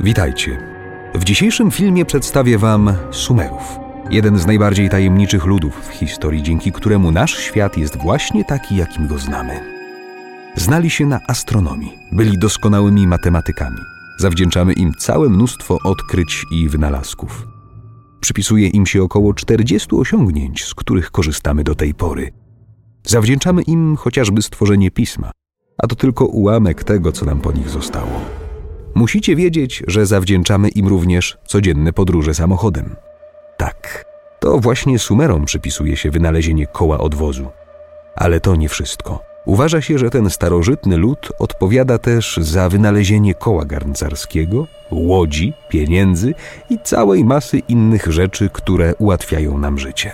Witajcie. W dzisiejszym filmie przedstawię Wam Sumerów. Jeden z najbardziej tajemniczych ludów w historii, dzięki któremu nasz świat jest właśnie taki, jakim go znamy. Znali się na astronomii, byli doskonałymi matematykami. Zawdzięczamy im całe mnóstwo odkryć i wynalazków. Przypisuje im się około 40 osiągnięć, z których korzystamy do tej pory. Zawdzięczamy im chociażby stworzenie pisma, a to tylko ułamek tego, co nam po nich zostało. Musicie wiedzieć, że zawdzięczamy im również codzienne podróże samochodem. Tak, to właśnie Sumerom przypisuje się wynalezienie koła odwozu. Ale to nie wszystko. Uważa się, że ten starożytny lud odpowiada też za wynalezienie koła garncarskiego, łodzi, pieniędzy i całej masy innych rzeczy, które ułatwiają nam życie.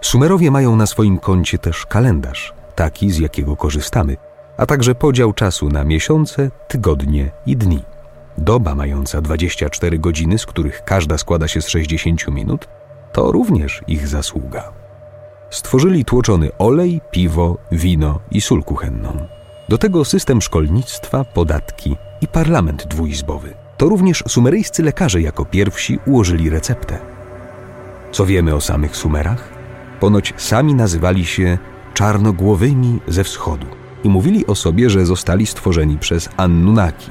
Sumerowie mają na swoim koncie też kalendarz, taki z jakiego korzystamy, a także podział czasu na miesiące, tygodnie i dni. Doba mająca 24 godziny, z których każda składa się z 60 minut, to również ich zasługa. Stworzyli tłoczony olej, piwo, wino i sól kuchenną. Do tego system szkolnictwa, podatki i parlament dwuizbowy. To również sumeryjscy lekarze jako pierwsi ułożyli receptę. Co wiemy o samych Sumerach? Ponoć sami nazywali się czarnogłowymi ze wschodu i mówili o sobie, że zostali stworzeni przez Anunnaki,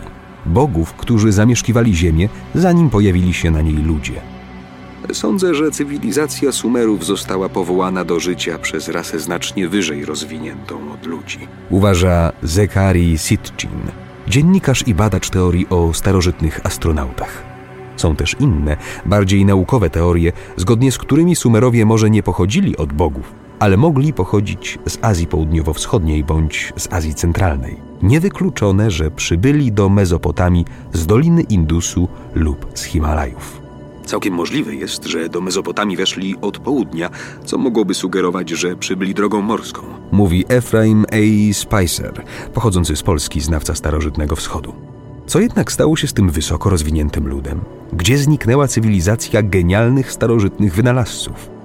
bogów, którzy zamieszkiwali Ziemię, zanim pojawili się na niej ludzie. Sądzę, że cywilizacja Sumerów została powołana do życia przez rasę znacznie wyżej rozwiniętą od ludzi. Uważa Zekari Sitchin, dziennikarz i badacz teorii o starożytnych astronautach. Są też inne, bardziej naukowe teorie, zgodnie z którymi Sumerowie może nie pochodzili od bogów, ale mogli pochodzić z Azji Południowo-Wschodniej bądź z Azji Centralnej. Niewykluczone, że przybyli do Mezopotamii z Doliny Indusu lub z Himalajów. Całkiem możliwe jest, że do Mezopotamii weszli od południa, co mogłoby sugerować, że przybyli drogą morską. Mówi Ephraim A. Spicer, pochodzący z Polski znawca starożytnego wschodu. Co jednak stało się z tym wysoko rozwiniętym ludem? Gdzie zniknęła cywilizacja genialnych starożytnych wynalazców?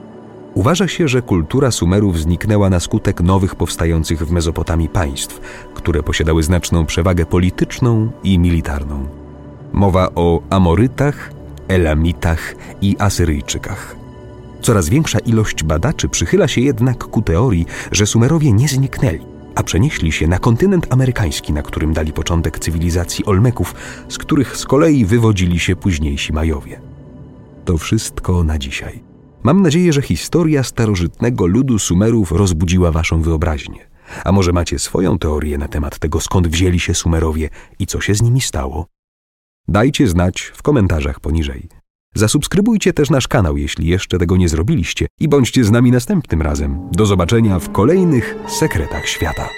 Uważa się, że kultura Sumerów zniknęła na skutek nowych powstających w Mezopotamii państw, które posiadały znaczną przewagę polityczną i militarną. Mowa o Amorytach, Elamitach i Asyryjczykach. Coraz większa ilość badaczy przychyla się jednak ku teorii, że Sumerowie nie zniknęli, a przenieśli się na kontynent amerykański, na którym dali początek cywilizacji Olmeków, z których z kolei wywodzili się późniejsi Majowie. To wszystko na dzisiaj. Mam nadzieję, że historia starożytnego ludu Sumerów rozbudziła waszą wyobraźnię. A może macie swoją teorię na temat tego, skąd wzięli się Sumerowie i co się z nimi stało? Dajcie znać w komentarzach poniżej. Zasubskrybujcie też nasz kanał, jeśli jeszcze tego nie zrobiliście, i bądźcie z nami następnym razem. Do zobaczenia w kolejnych sekretach świata.